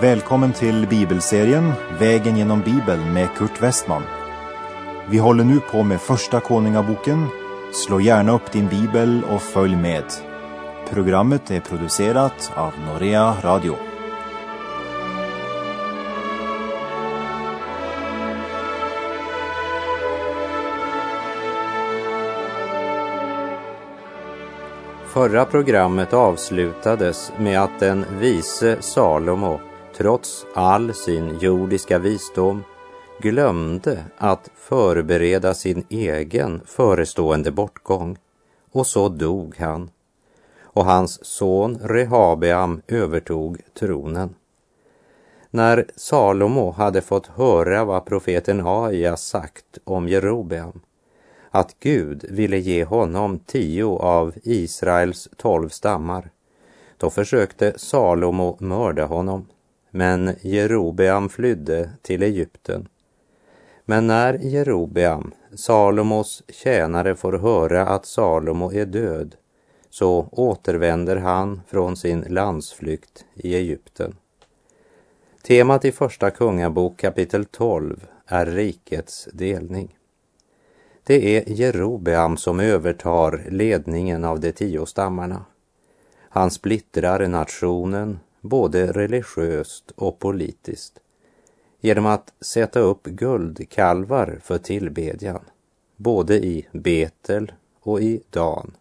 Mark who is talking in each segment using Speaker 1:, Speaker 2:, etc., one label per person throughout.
Speaker 1: Välkommen till bibelserien Vägen genom Bibeln med Kurt Westman. Vi håller nu på med Första Konungaboken. Slå gärna upp din bibel och följ med. Programmet är producerat av Norea Radio.
Speaker 2: Förra programmet avslutades med att den vise Salomo, trots all sin jordiska visdom, glömde att förbereda sin egen förestående bortgång. Och så dog han. Och hans son Rehabeam övertog tronen. När Salomo hade fått höra vad profeten Aja sagt om Jerobeam att Gud ville ge honom tio av Israels tolv stammar. Då försökte Salomo mörda honom, men Jerobeam flydde till Egypten. Men när Jerobeam, Salomos tjänare, får höra att Salomo är död, så återvänder han från sin landsflykt i Egypten. Temat i Första Kungabok kapitel 12 är rikets delning. Det är Jerobeam som övertar ledningen av de tio stammarna. Han splittrar nationen både religiöst och politiskt genom att sätta upp guldkalvar för tillbedjan, både i Betel och i Dan.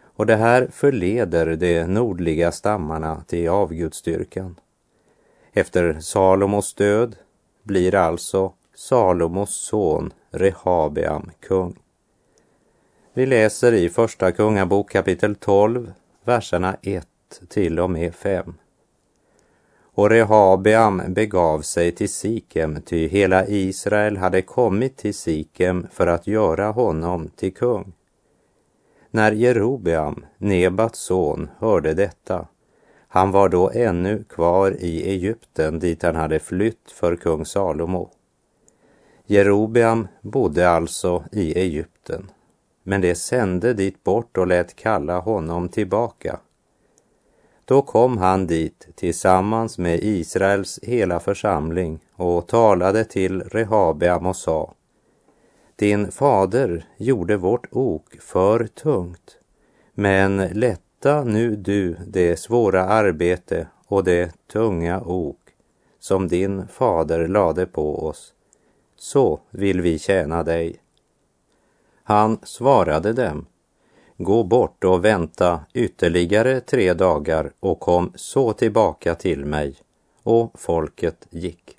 Speaker 2: Och det här förleder de nordliga stammarna till avgudstyrkan. Efter Salomos död blir alltså Salomos son Rehabeam kung. Vi läser i Första Kungabok kapitel 12, verserna 1 till och med 5. Och Rehabeam begav sig till Sikem, ty hela Israel hade kommit till Sikem för att göra honom till kung. När Jerobeam, Nebats son, hörde detta, han var då ännu kvar i Egypten dit han hade flytt för kung Salomo. Jerobeam bodde alltså i Egypten, men det sände dit bort och lät kalla honom tillbaka. Då kom han dit tillsammans med Israels hela församling och talade till Rehabeam och sa Din fader gjorde vårt ok för tungt, men lätta nu du det svåra arbete och det tunga ok som din fader lade på oss så vill vi tjäna dig. Han svarade dem, gå bort och vänta ytterligare tre dagar och kom så tillbaka till mig. Och folket gick.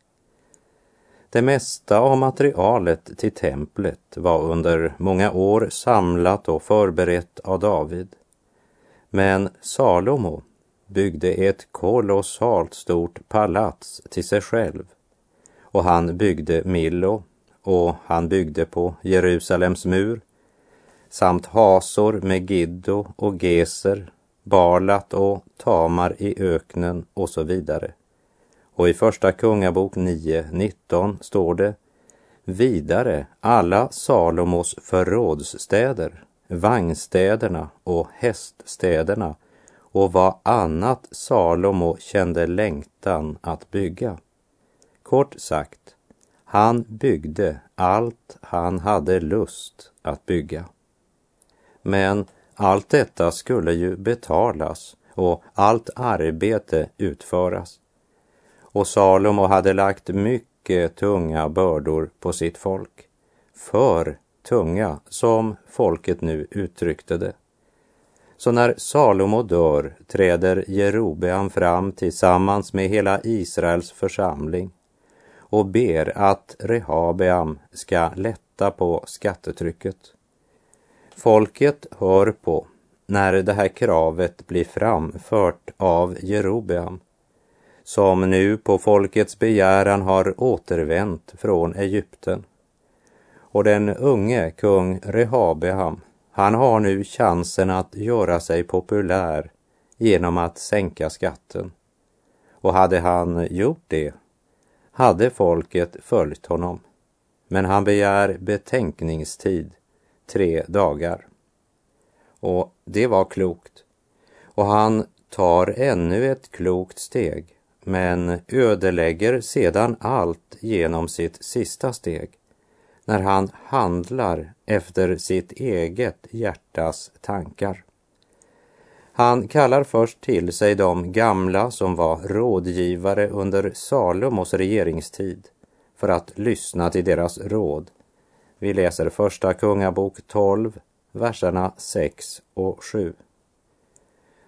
Speaker 2: Det mesta av materialet till templet var under många år samlat och förberett av David. Men Salomo byggde ett kolossalt stort palats till sig själv och han byggde Millo och han byggde på Jerusalems mur samt Hasor med Giddo och Geser, barlat och Tamar i öknen och så vidare. Och i Första Kungabok 9.19 står det Vidare alla Salomos förrådsstäder, vagnstäderna och häststäderna och vad annat Salomo kände längtan att bygga. Kort sagt, han byggde allt han hade lust att bygga. Men allt detta skulle ju betalas och allt arbete utföras. Och Salomo hade lagt mycket tunga bördor på sitt folk. För tunga, som folket nu uttryckte det. Så när Salomo dör träder Jerobeam fram tillsammans med hela Israels församling och ber att Rehabeam ska lätta på skattetrycket. Folket hör på när det här kravet blir framfört av Jerobeam som nu på folkets begäran har återvänt från Egypten. Och den unge kung Rehabeam, han har nu chansen att göra sig populär genom att sänka skatten. Och hade han gjort det hade folket följt honom. Men han begär betänkningstid, tre dagar. Och det var klokt. Och han tar ännu ett klokt steg men ödelägger sedan allt genom sitt sista steg, när han handlar efter sitt eget hjärtas tankar. Han kallar först till sig de gamla som var rådgivare under Salomos regeringstid för att lyssna till deras råd. Vi läser första Kungabok 12, verserna 6 och 7.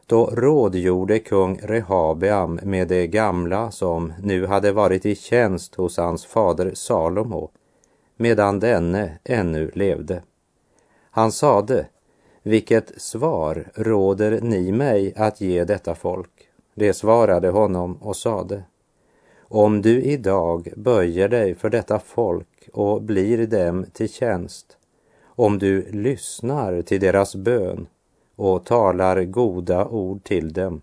Speaker 2: Då rådgjorde kung Rehabeam med de gamla som nu hade varit i tjänst hos hans fader Salomo, medan denne ännu levde. Han sade, vilket svar råder ni mig att ge detta folk? Det svarade honom och sade, om du idag böjer dig för detta folk och blir dem till tjänst, om du lyssnar till deras bön och talar goda ord till dem,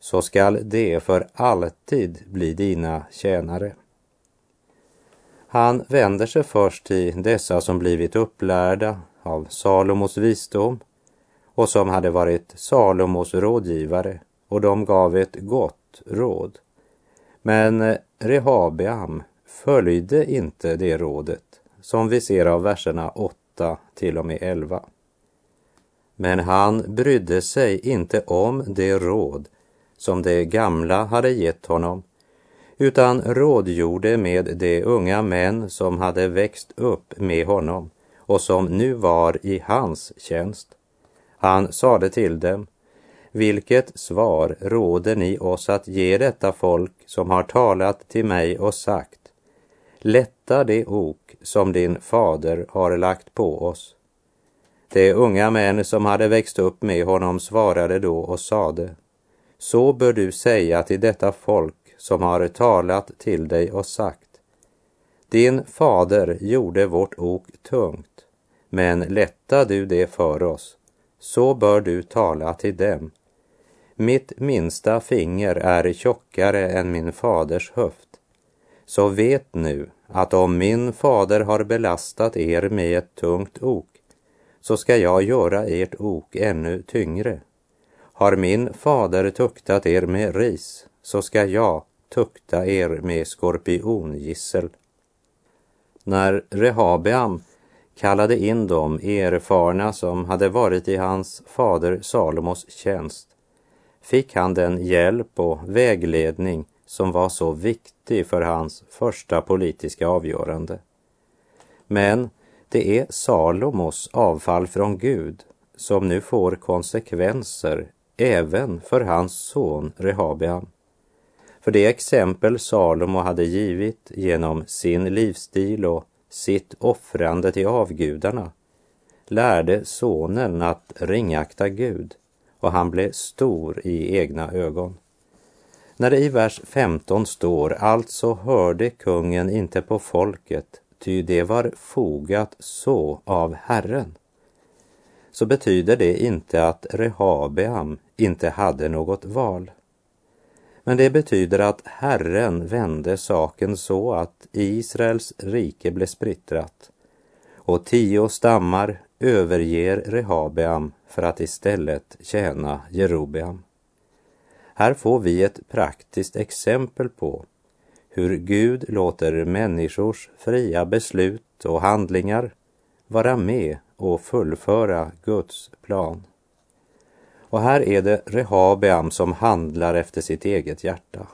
Speaker 2: så skall de för alltid bli dina tjänare. Han vänder sig först till dessa som blivit upplärda av Salomos visdom och som hade varit Salomos rådgivare och de gav ett gott råd. Men Rehabeam följde inte det rådet som vi ser av verserna 8 till och med 11. Men han brydde sig inte om det råd som de gamla hade gett honom utan rådgjorde med de unga män som hade växt upp med honom och som nu var i hans tjänst. Han sade till dem, vilket svar råder ni oss att ge detta folk som har talat till mig och sagt, lätta det ok som din fader har lagt på oss. De unga män som hade växt upp med honom svarade då och sade, så bör du säga till detta folk som har talat till dig och sagt, din fader gjorde vårt ok tungt, men lätta du det för oss, så bör du tala till dem. Mitt minsta finger är tjockare än min faders höft. Så vet nu att om min fader har belastat er med ett tungt ok, så ska jag göra ert ok ännu tyngre. Har min fader tuktat er med ris, så ska jag tukta er med skorpiongissel. När Rehabeam kallade in de erfarna som hade varit i hans fader Salomos tjänst fick han den hjälp och vägledning som var så viktig för hans första politiska avgörande. Men det är Salomos avfall från Gud som nu får konsekvenser även för hans son Rehabeam. För det exempel Salomo hade givit genom sin livsstil och sitt offrande till avgudarna lärde sonen att ringakta Gud och han blev stor i egna ögon. När det i vers 15 står alltså hörde kungen inte på folket, ty det var fogat så av Herren, så betyder det inte att Rehabeam inte hade något val. Men det betyder att Herren vände saken så att Israels rike blev splittrat och tio stammar överger Rehabeam för att istället tjäna Jerobeam. Här får vi ett praktiskt exempel på hur Gud låter människors fria beslut och handlingar vara med och fullföra Guds plan. Och här är det Rehabeam som handlar efter sitt eget hjärta,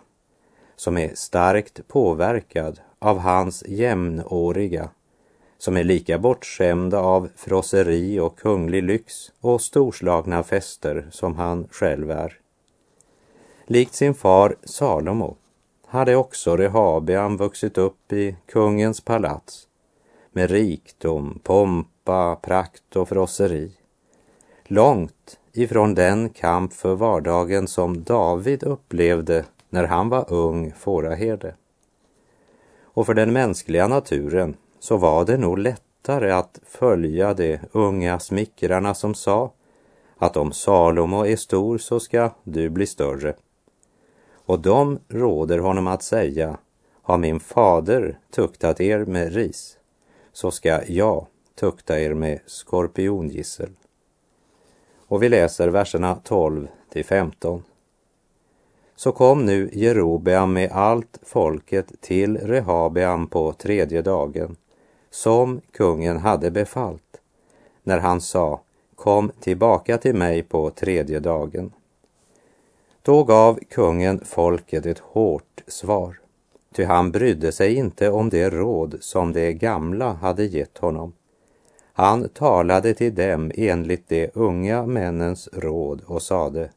Speaker 2: som är starkt påverkad av hans jämnåriga, som är lika bortskämda av frosseri och kunglig lyx och storslagna fester som han själv är. Likt sin far Salomo hade också Rehabeam vuxit upp i kungens palats med rikdom, pompa, prakt och frosseri. Långt ifrån den kamp för vardagen som David upplevde när han var ung fåraherde. Och för den mänskliga naturen så var det nog lättare att följa de unga smickrarna som sa att om Salomo är stor så ska du bli större. Och de råder honom att säga, har min fader tuktat er med ris, så ska jag tukta er med skorpiongissel. Och vi läser verserna 12 till 15. Så kom nu Jerobeam med allt folket till Rehabeam på tredje dagen, som kungen hade befallt, när han sa, kom tillbaka till mig på tredje dagen. Då gav kungen folket ett hårt svar, ty han brydde sig inte om det råd som de gamla hade gett honom. Han talade till dem enligt de unga männens råd och sade,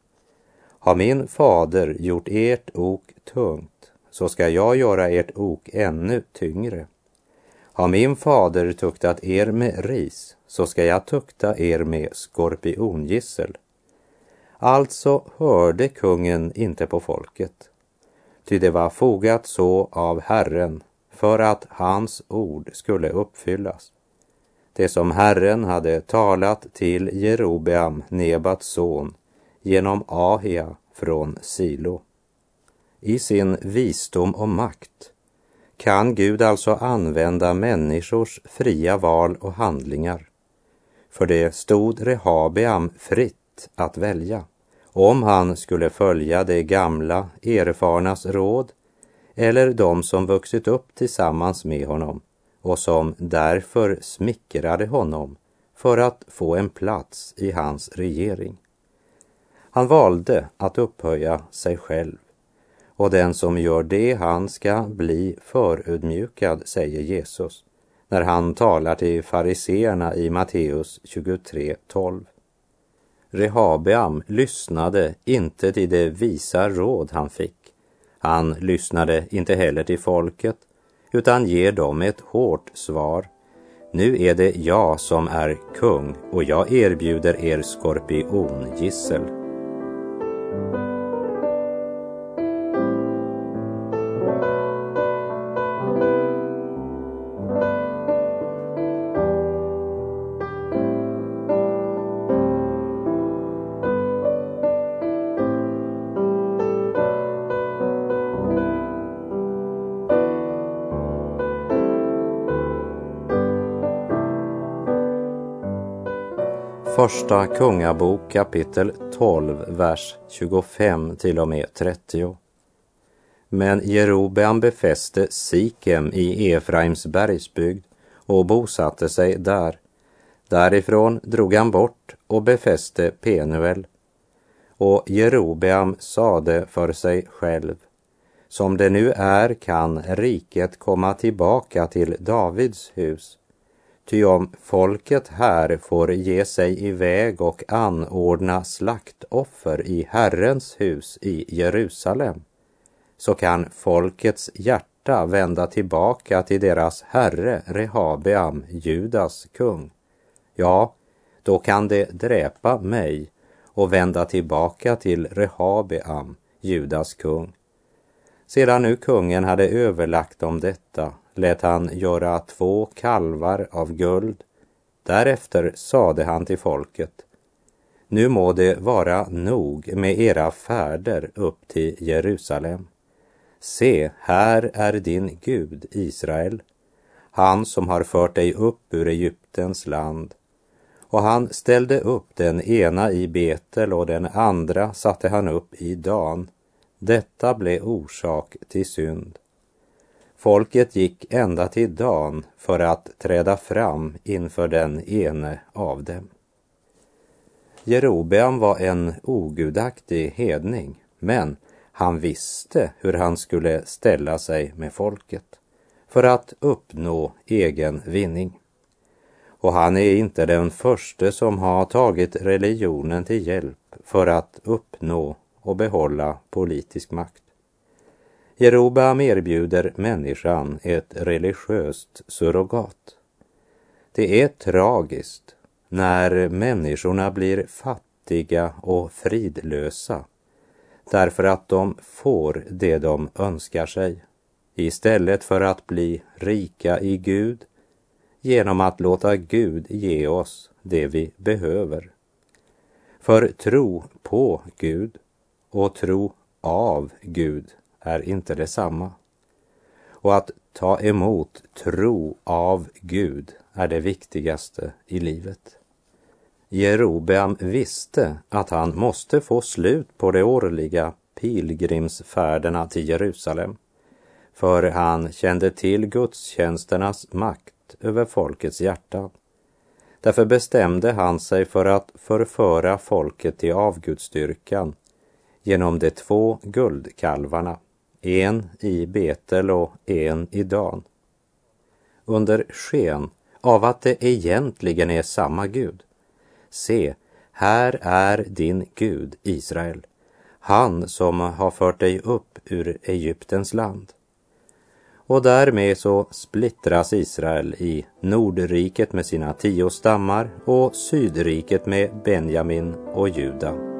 Speaker 2: har min fader gjort ert ok tungt, så ska jag göra ert ok ännu tyngre. Har min fader tuktat er med ris, så ska jag tukta er med skorpiongissel. Alltså hörde kungen inte på folket, ty det var fogat så av Herren för att hans ord skulle uppfyllas. Det som Herren hade talat till Jerobeam, Nebats son, genom Ahia från Silo. I sin visdom och makt kan Gud alltså använda människors fria val och handlingar. För det stod Rehabeam fritt att välja om han skulle följa de gamla erfarnas råd eller de som vuxit upp tillsammans med honom och som därför smickrade honom för att få en plats i hans regering. Han valde att upphöja sig själv och den som gör det, han ska bli förödmjukad, säger Jesus när han talar till fariseerna i Matteus 23.12. Rehabeam lyssnade inte till det visa råd han fick. Han lyssnade inte heller till folket, utan ger dem ett hårt svar. Nu är det jag som är kung och jag erbjuder er skorpiongissel. Första Kungabok kapitel 12, vers 25 till och med 30. Men Jerobeam befäste Sikem i Efraims bergsbygd och bosatte sig där. Därifrån drog han bort och befäste Penuel. Och Jerobeam sade för sig själv, som det nu är kan riket komma tillbaka till Davids hus Ty om folket här får ge sig iväg och anordna slaktoffer i Herrens hus i Jerusalem, så kan folkets hjärta vända tillbaka till deras herre Rehabeam, Judas kung. Ja, då kan det dräpa mig och vända tillbaka till Rehabeam, Judas kung. Sedan nu kungen hade överlagt om detta lät han göra två kalvar av guld. Därefter sade han till folket, nu må det vara nog med era färder upp till Jerusalem. Se, här är din Gud, Israel, han som har fört dig upp ur Egyptens land. Och han ställde upp den ena i Betel och den andra satte han upp i Dan. Detta blev orsak till synd. Folket gick ända till Dan för att träda fram inför den ene av dem. Jerobeam var en ogudaktig hedning, men han visste hur han skulle ställa sig med folket för att uppnå egen vinning. Och han är inte den första som har tagit religionen till hjälp för att uppnå och behålla politisk makt. Jerobeam erbjuder människan ett religiöst surrogat. Det är tragiskt när människorna blir fattiga och fridlösa därför att de får det de önskar sig istället för att bli rika i Gud genom att låta Gud ge oss det vi behöver. För tro på Gud och tro av Gud är inte detsamma. Och att ta emot tro av Gud är det viktigaste i livet. Jerobeam visste att han måste få slut på de årliga pilgrimsfärderna till Jerusalem, för han kände till gudstjänsternas makt över folkets hjärtan. Därför bestämde han sig för att förföra folket till avgudstyrkan genom de två guldkalvarna, en i Betel och en i Dan. Under sken av att det egentligen är samma Gud. Se, här är din Gud, Israel, han som har fört dig upp ur Egyptens land. Och därmed så splittras Israel i Nordriket med sina tio stammar och Sydriket med Benjamin och Juda.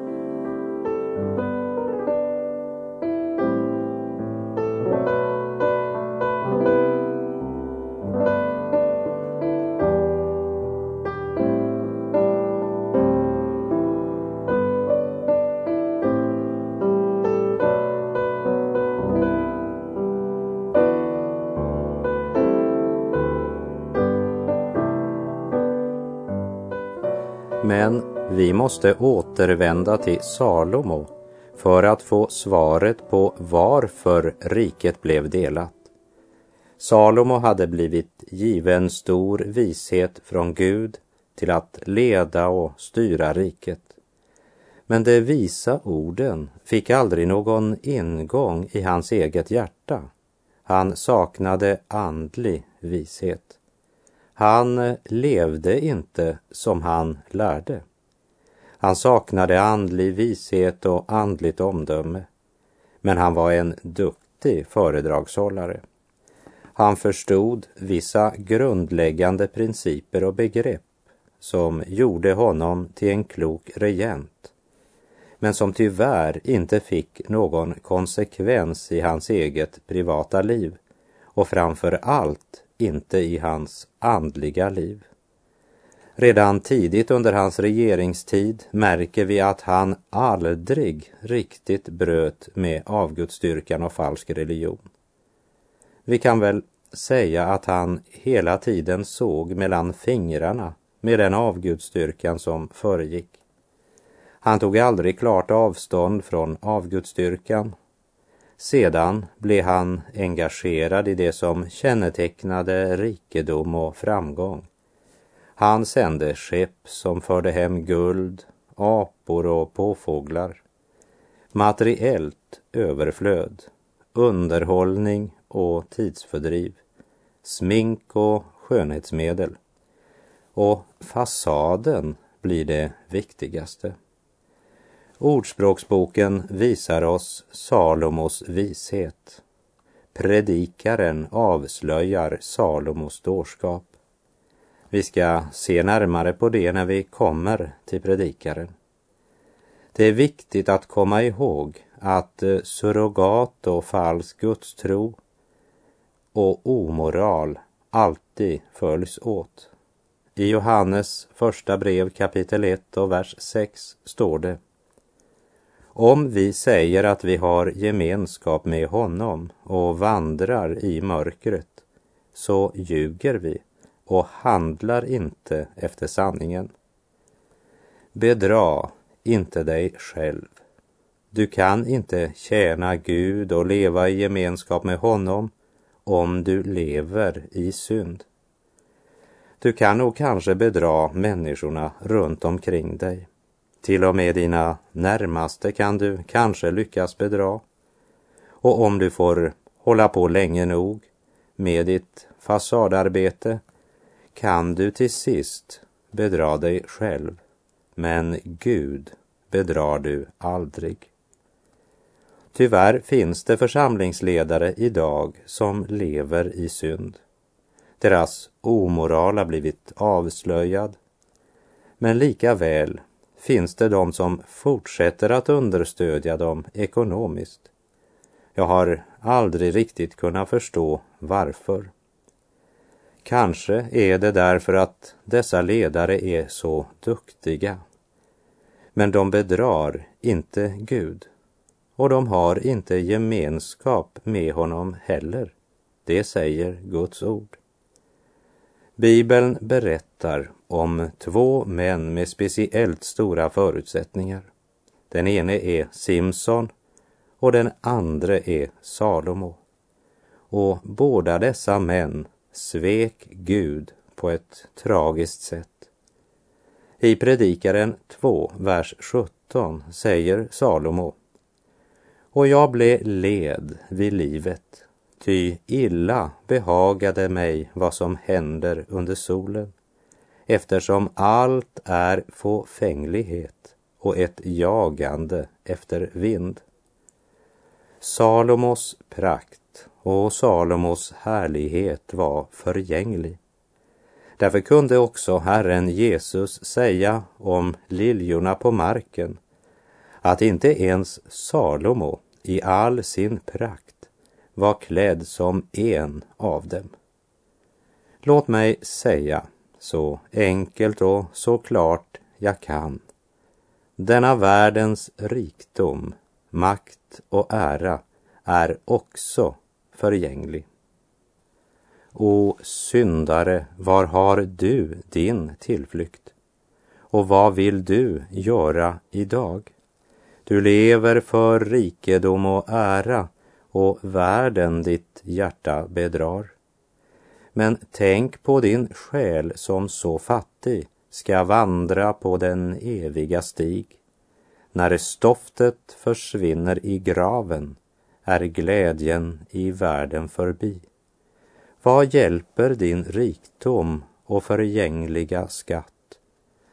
Speaker 2: Men vi måste återvända till Salomo för att få svaret på varför riket blev delat. Salomo hade blivit given stor vishet från Gud till att leda och styra riket. Men de visa orden fick aldrig någon ingång i hans eget hjärta. Han saknade andlig vishet. Han eh, levde inte som han lärde. Han saknade andlig vishet och andligt omdöme. Men han var en duktig föredragshållare. Han förstod vissa grundläggande principer och begrepp som gjorde honom till en klok regent men som tyvärr inte fick någon konsekvens i hans eget privata liv och framför allt inte i hans andliga liv. Redan tidigt under hans regeringstid märker vi att han aldrig riktigt bröt med avgudsdyrkan och falsk religion. Vi kan väl säga att han hela tiden såg mellan fingrarna med den avgudsdyrkan som föregick. Han tog aldrig klart avstånd från avgudsdyrkan sedan blev han engagerad i det som kännetecknade rikedom och framgång. Han sände skepp som förde hem guld, apor och påfåglar. Materiellt överflöd, underhållning och tidsfördriv, smink och skönhetsmedel. Och fasaden blir det viktigaste. Ordspråksboken visar oss Salomos vishet. Predikaren avslöjar Salomos dårskap. Vi ska se närmare på det när vi kommer till predikaren. Det är viktigt att komma ihåg att eh, surrogat och falsk gudstro och omoral alltid följs åt. I Johannes första brev kapitel 1 och vers 6 står det om vi säger att vi har gemenskap med honom och vandrar i mörkret så ljuger vi och handlar inte efter sanningen. Bedra inte dig själv. Du kan inte tjäna Gud och leva i gemenskap med honom om du lever i synd. Du kan nog kanske bedra människorna runt omkring dig. Till och med dina närmaste kan du kanske lyckas bedra. Och om du får hålla på länge nog med ditt fasadarbete kan du till sist bedra dig själv. Men Gud bedrar du aldrig. Tyvärr finns det församlingsledare idag som lever i synd. Deras omoral har blivit avslöjad. Men lika väl finns det de som fortsätter att understödja dem ekonomiskt. Jag har aldrig riktigt kunnat förstå varför. Kanske är det därför att dessa ledare är så duktiga. Men de bedrar inte Gud och de har inte gemenskap med honom heller. Det säger Guds ord. Bibeln berättar om två män med speciellt stora förutsättningar. Den ene är Simson och den andre är Salomo. Och båda dessa män svek Gud på ett tragiskt sätt. I Predikaren 2, vers 17 säger Salomo Och jag blev led vid livet, ty illa behagade mig vad som händer under solen, eftersom allt är fåfänglighet och ett jagande efter vind. Salomos prakt och Salomos härlighet var förgänglig. Därför kunde också Herren Jesus säga om liljorna på marken att inte ens Salomo i all sin prakt var klädd som en av dem. Låt mig säga så enkelt och så klart jag kan. Denna världens rikdom, makt och ära är också förgänglig. O syndare, var har du din tillflykt? Och vad vill du göra idag? Du lever för rikedom och ära och världen ditt hjärta bedrar. Men tänk på din själ som så fattig ska vandra på den eviga stig. När stoftet försvinner i graven är glädjen i världen förbi. Vad hjälper din rikdom och förgängliga skatt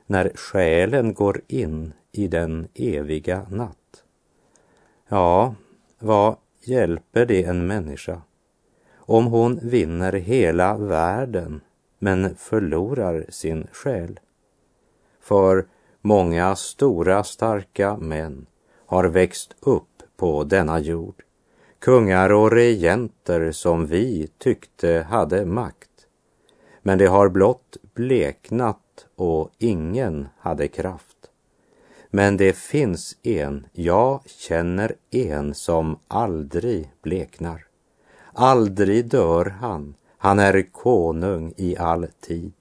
Speaker 2: när själen går in i den eviga natt? Ja, vad hjälper det en människa om hon vinner hela världen men förlorar sin själ? För många stora starka män har växt upp på denna jord kungar och regenter som vi tyckte hade makt. Men det har blott bleknat och ingen hade kraft. Men det finns en, jag känner en som aldrig bleknar. Aldrig dör han, han är konung i all tid.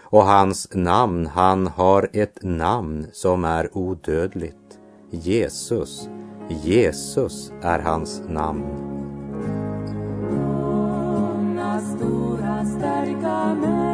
Speaker 2: Och hans namn, han har ett namn som är odödligt. Jesus, Jesus är hans namn.
Speaker 3: Många stora starka män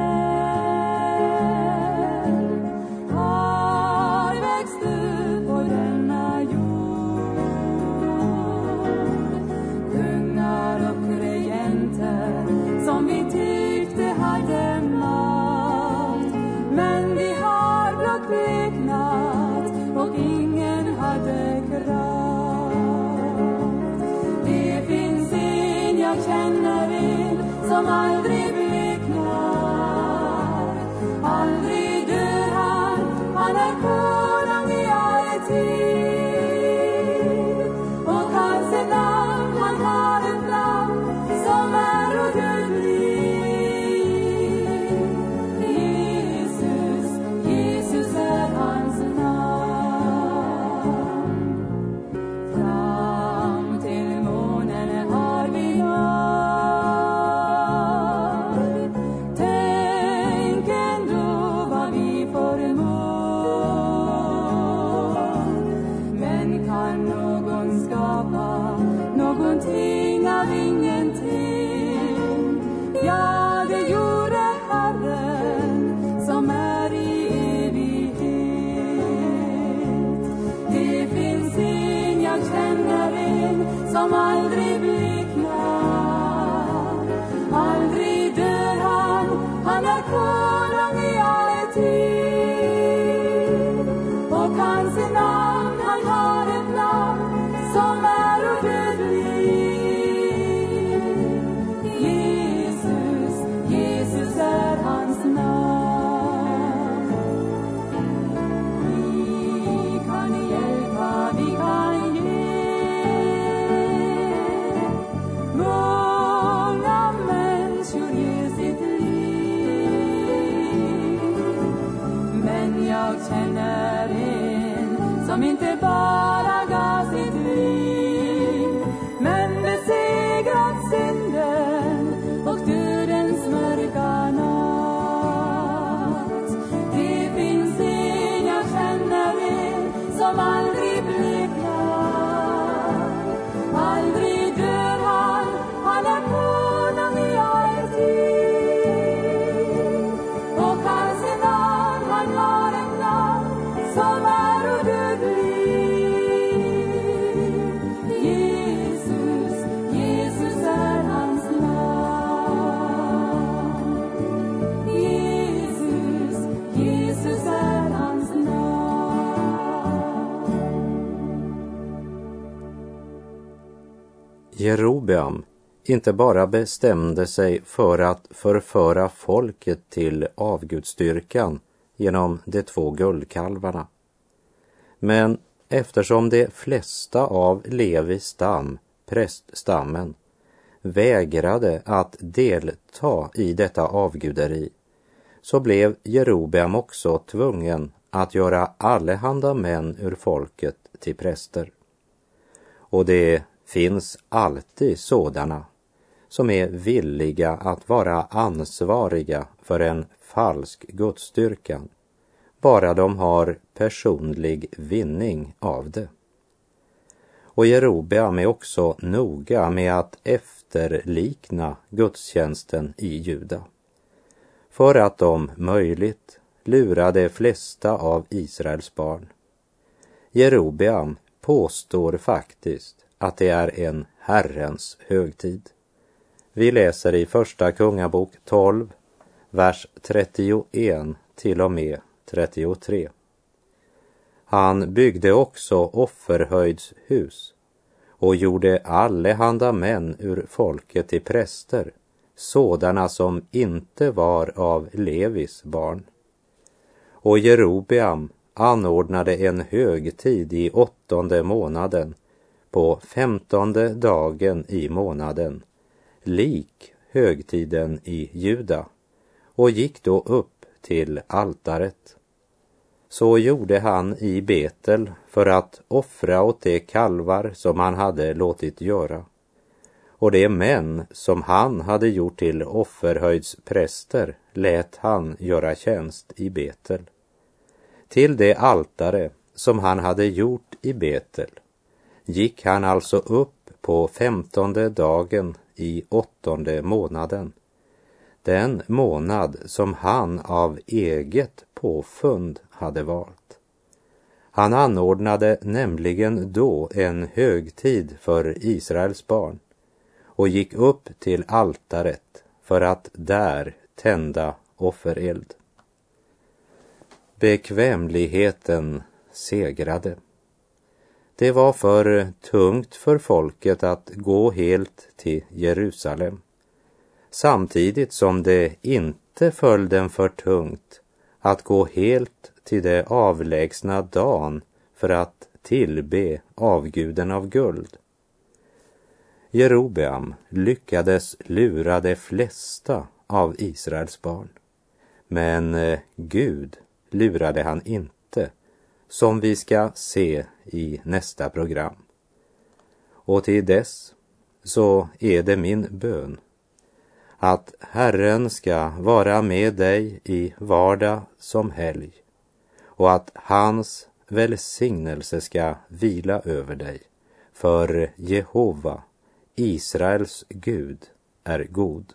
Speaker 2: Jerobeam inte bara bestämde sig för att förföra folket till avgudstyrkan genom de två guldkalvarna. Men eftersom de flesta av Levis stam, präststammen, vägrade att delta i detta avguderi så blev Jerobeam också tvungen att göra allehanda män ur folket till präster. Och det finns alltid sådana som är villiga att vara ansvariga för en falsk gudsstyrkan, bara de har personlig vinning av det. Och Jerobeam är också noga med att efterlikna gudstjänsten i Juda. För att om möjligt lura de flesta av Israels barn. Jerobeam påstår faktiskt att det är en Herrens högtid. Vi läser i Första Kungabok 12, vers 31 till och med 33. Han byggde också offerhöjdshus och gjorde allehanda män ur folket till präster, sådana som inte var av Levis barn. Och Jerobeam anordnade en högtid i åttonde månaden, på femtonde dagen i månaden, lik högtiden i Juda, och gick då upp till altaret. Så gjorde han i Betel för att offra åt de kalvar som han hade låtit göra. Och de män som han hade gjort till offerhöjdspräster lät han göra tjänst i Betel. Till det altare som han hade gjort i Betel gick han alltså upp på femtonde dagen i åttonde månaden den månad som han av eget påfund hade valt. Han anordnade nämligen då en högtid för Israels barn och gick upp till altaret för att där tända offereld. Bekvämligheten segrade. Det var för tungt för folket att gå helt till Jerusalem samtidigt som det inte föll dem för tungt att gå helt till det avlägsna Dan för att tillbe avguden av guld. Jerobeam lyckades lura de flesta av Israels barn. Men eh, Gud lurade han inte, som vi ska se i nästa program. Och till dess så är det min bön att Herren ska vara med dig i vardag som helg och att hans välsignelse ska vila över dig. För Jehova, Israels Gud, är god.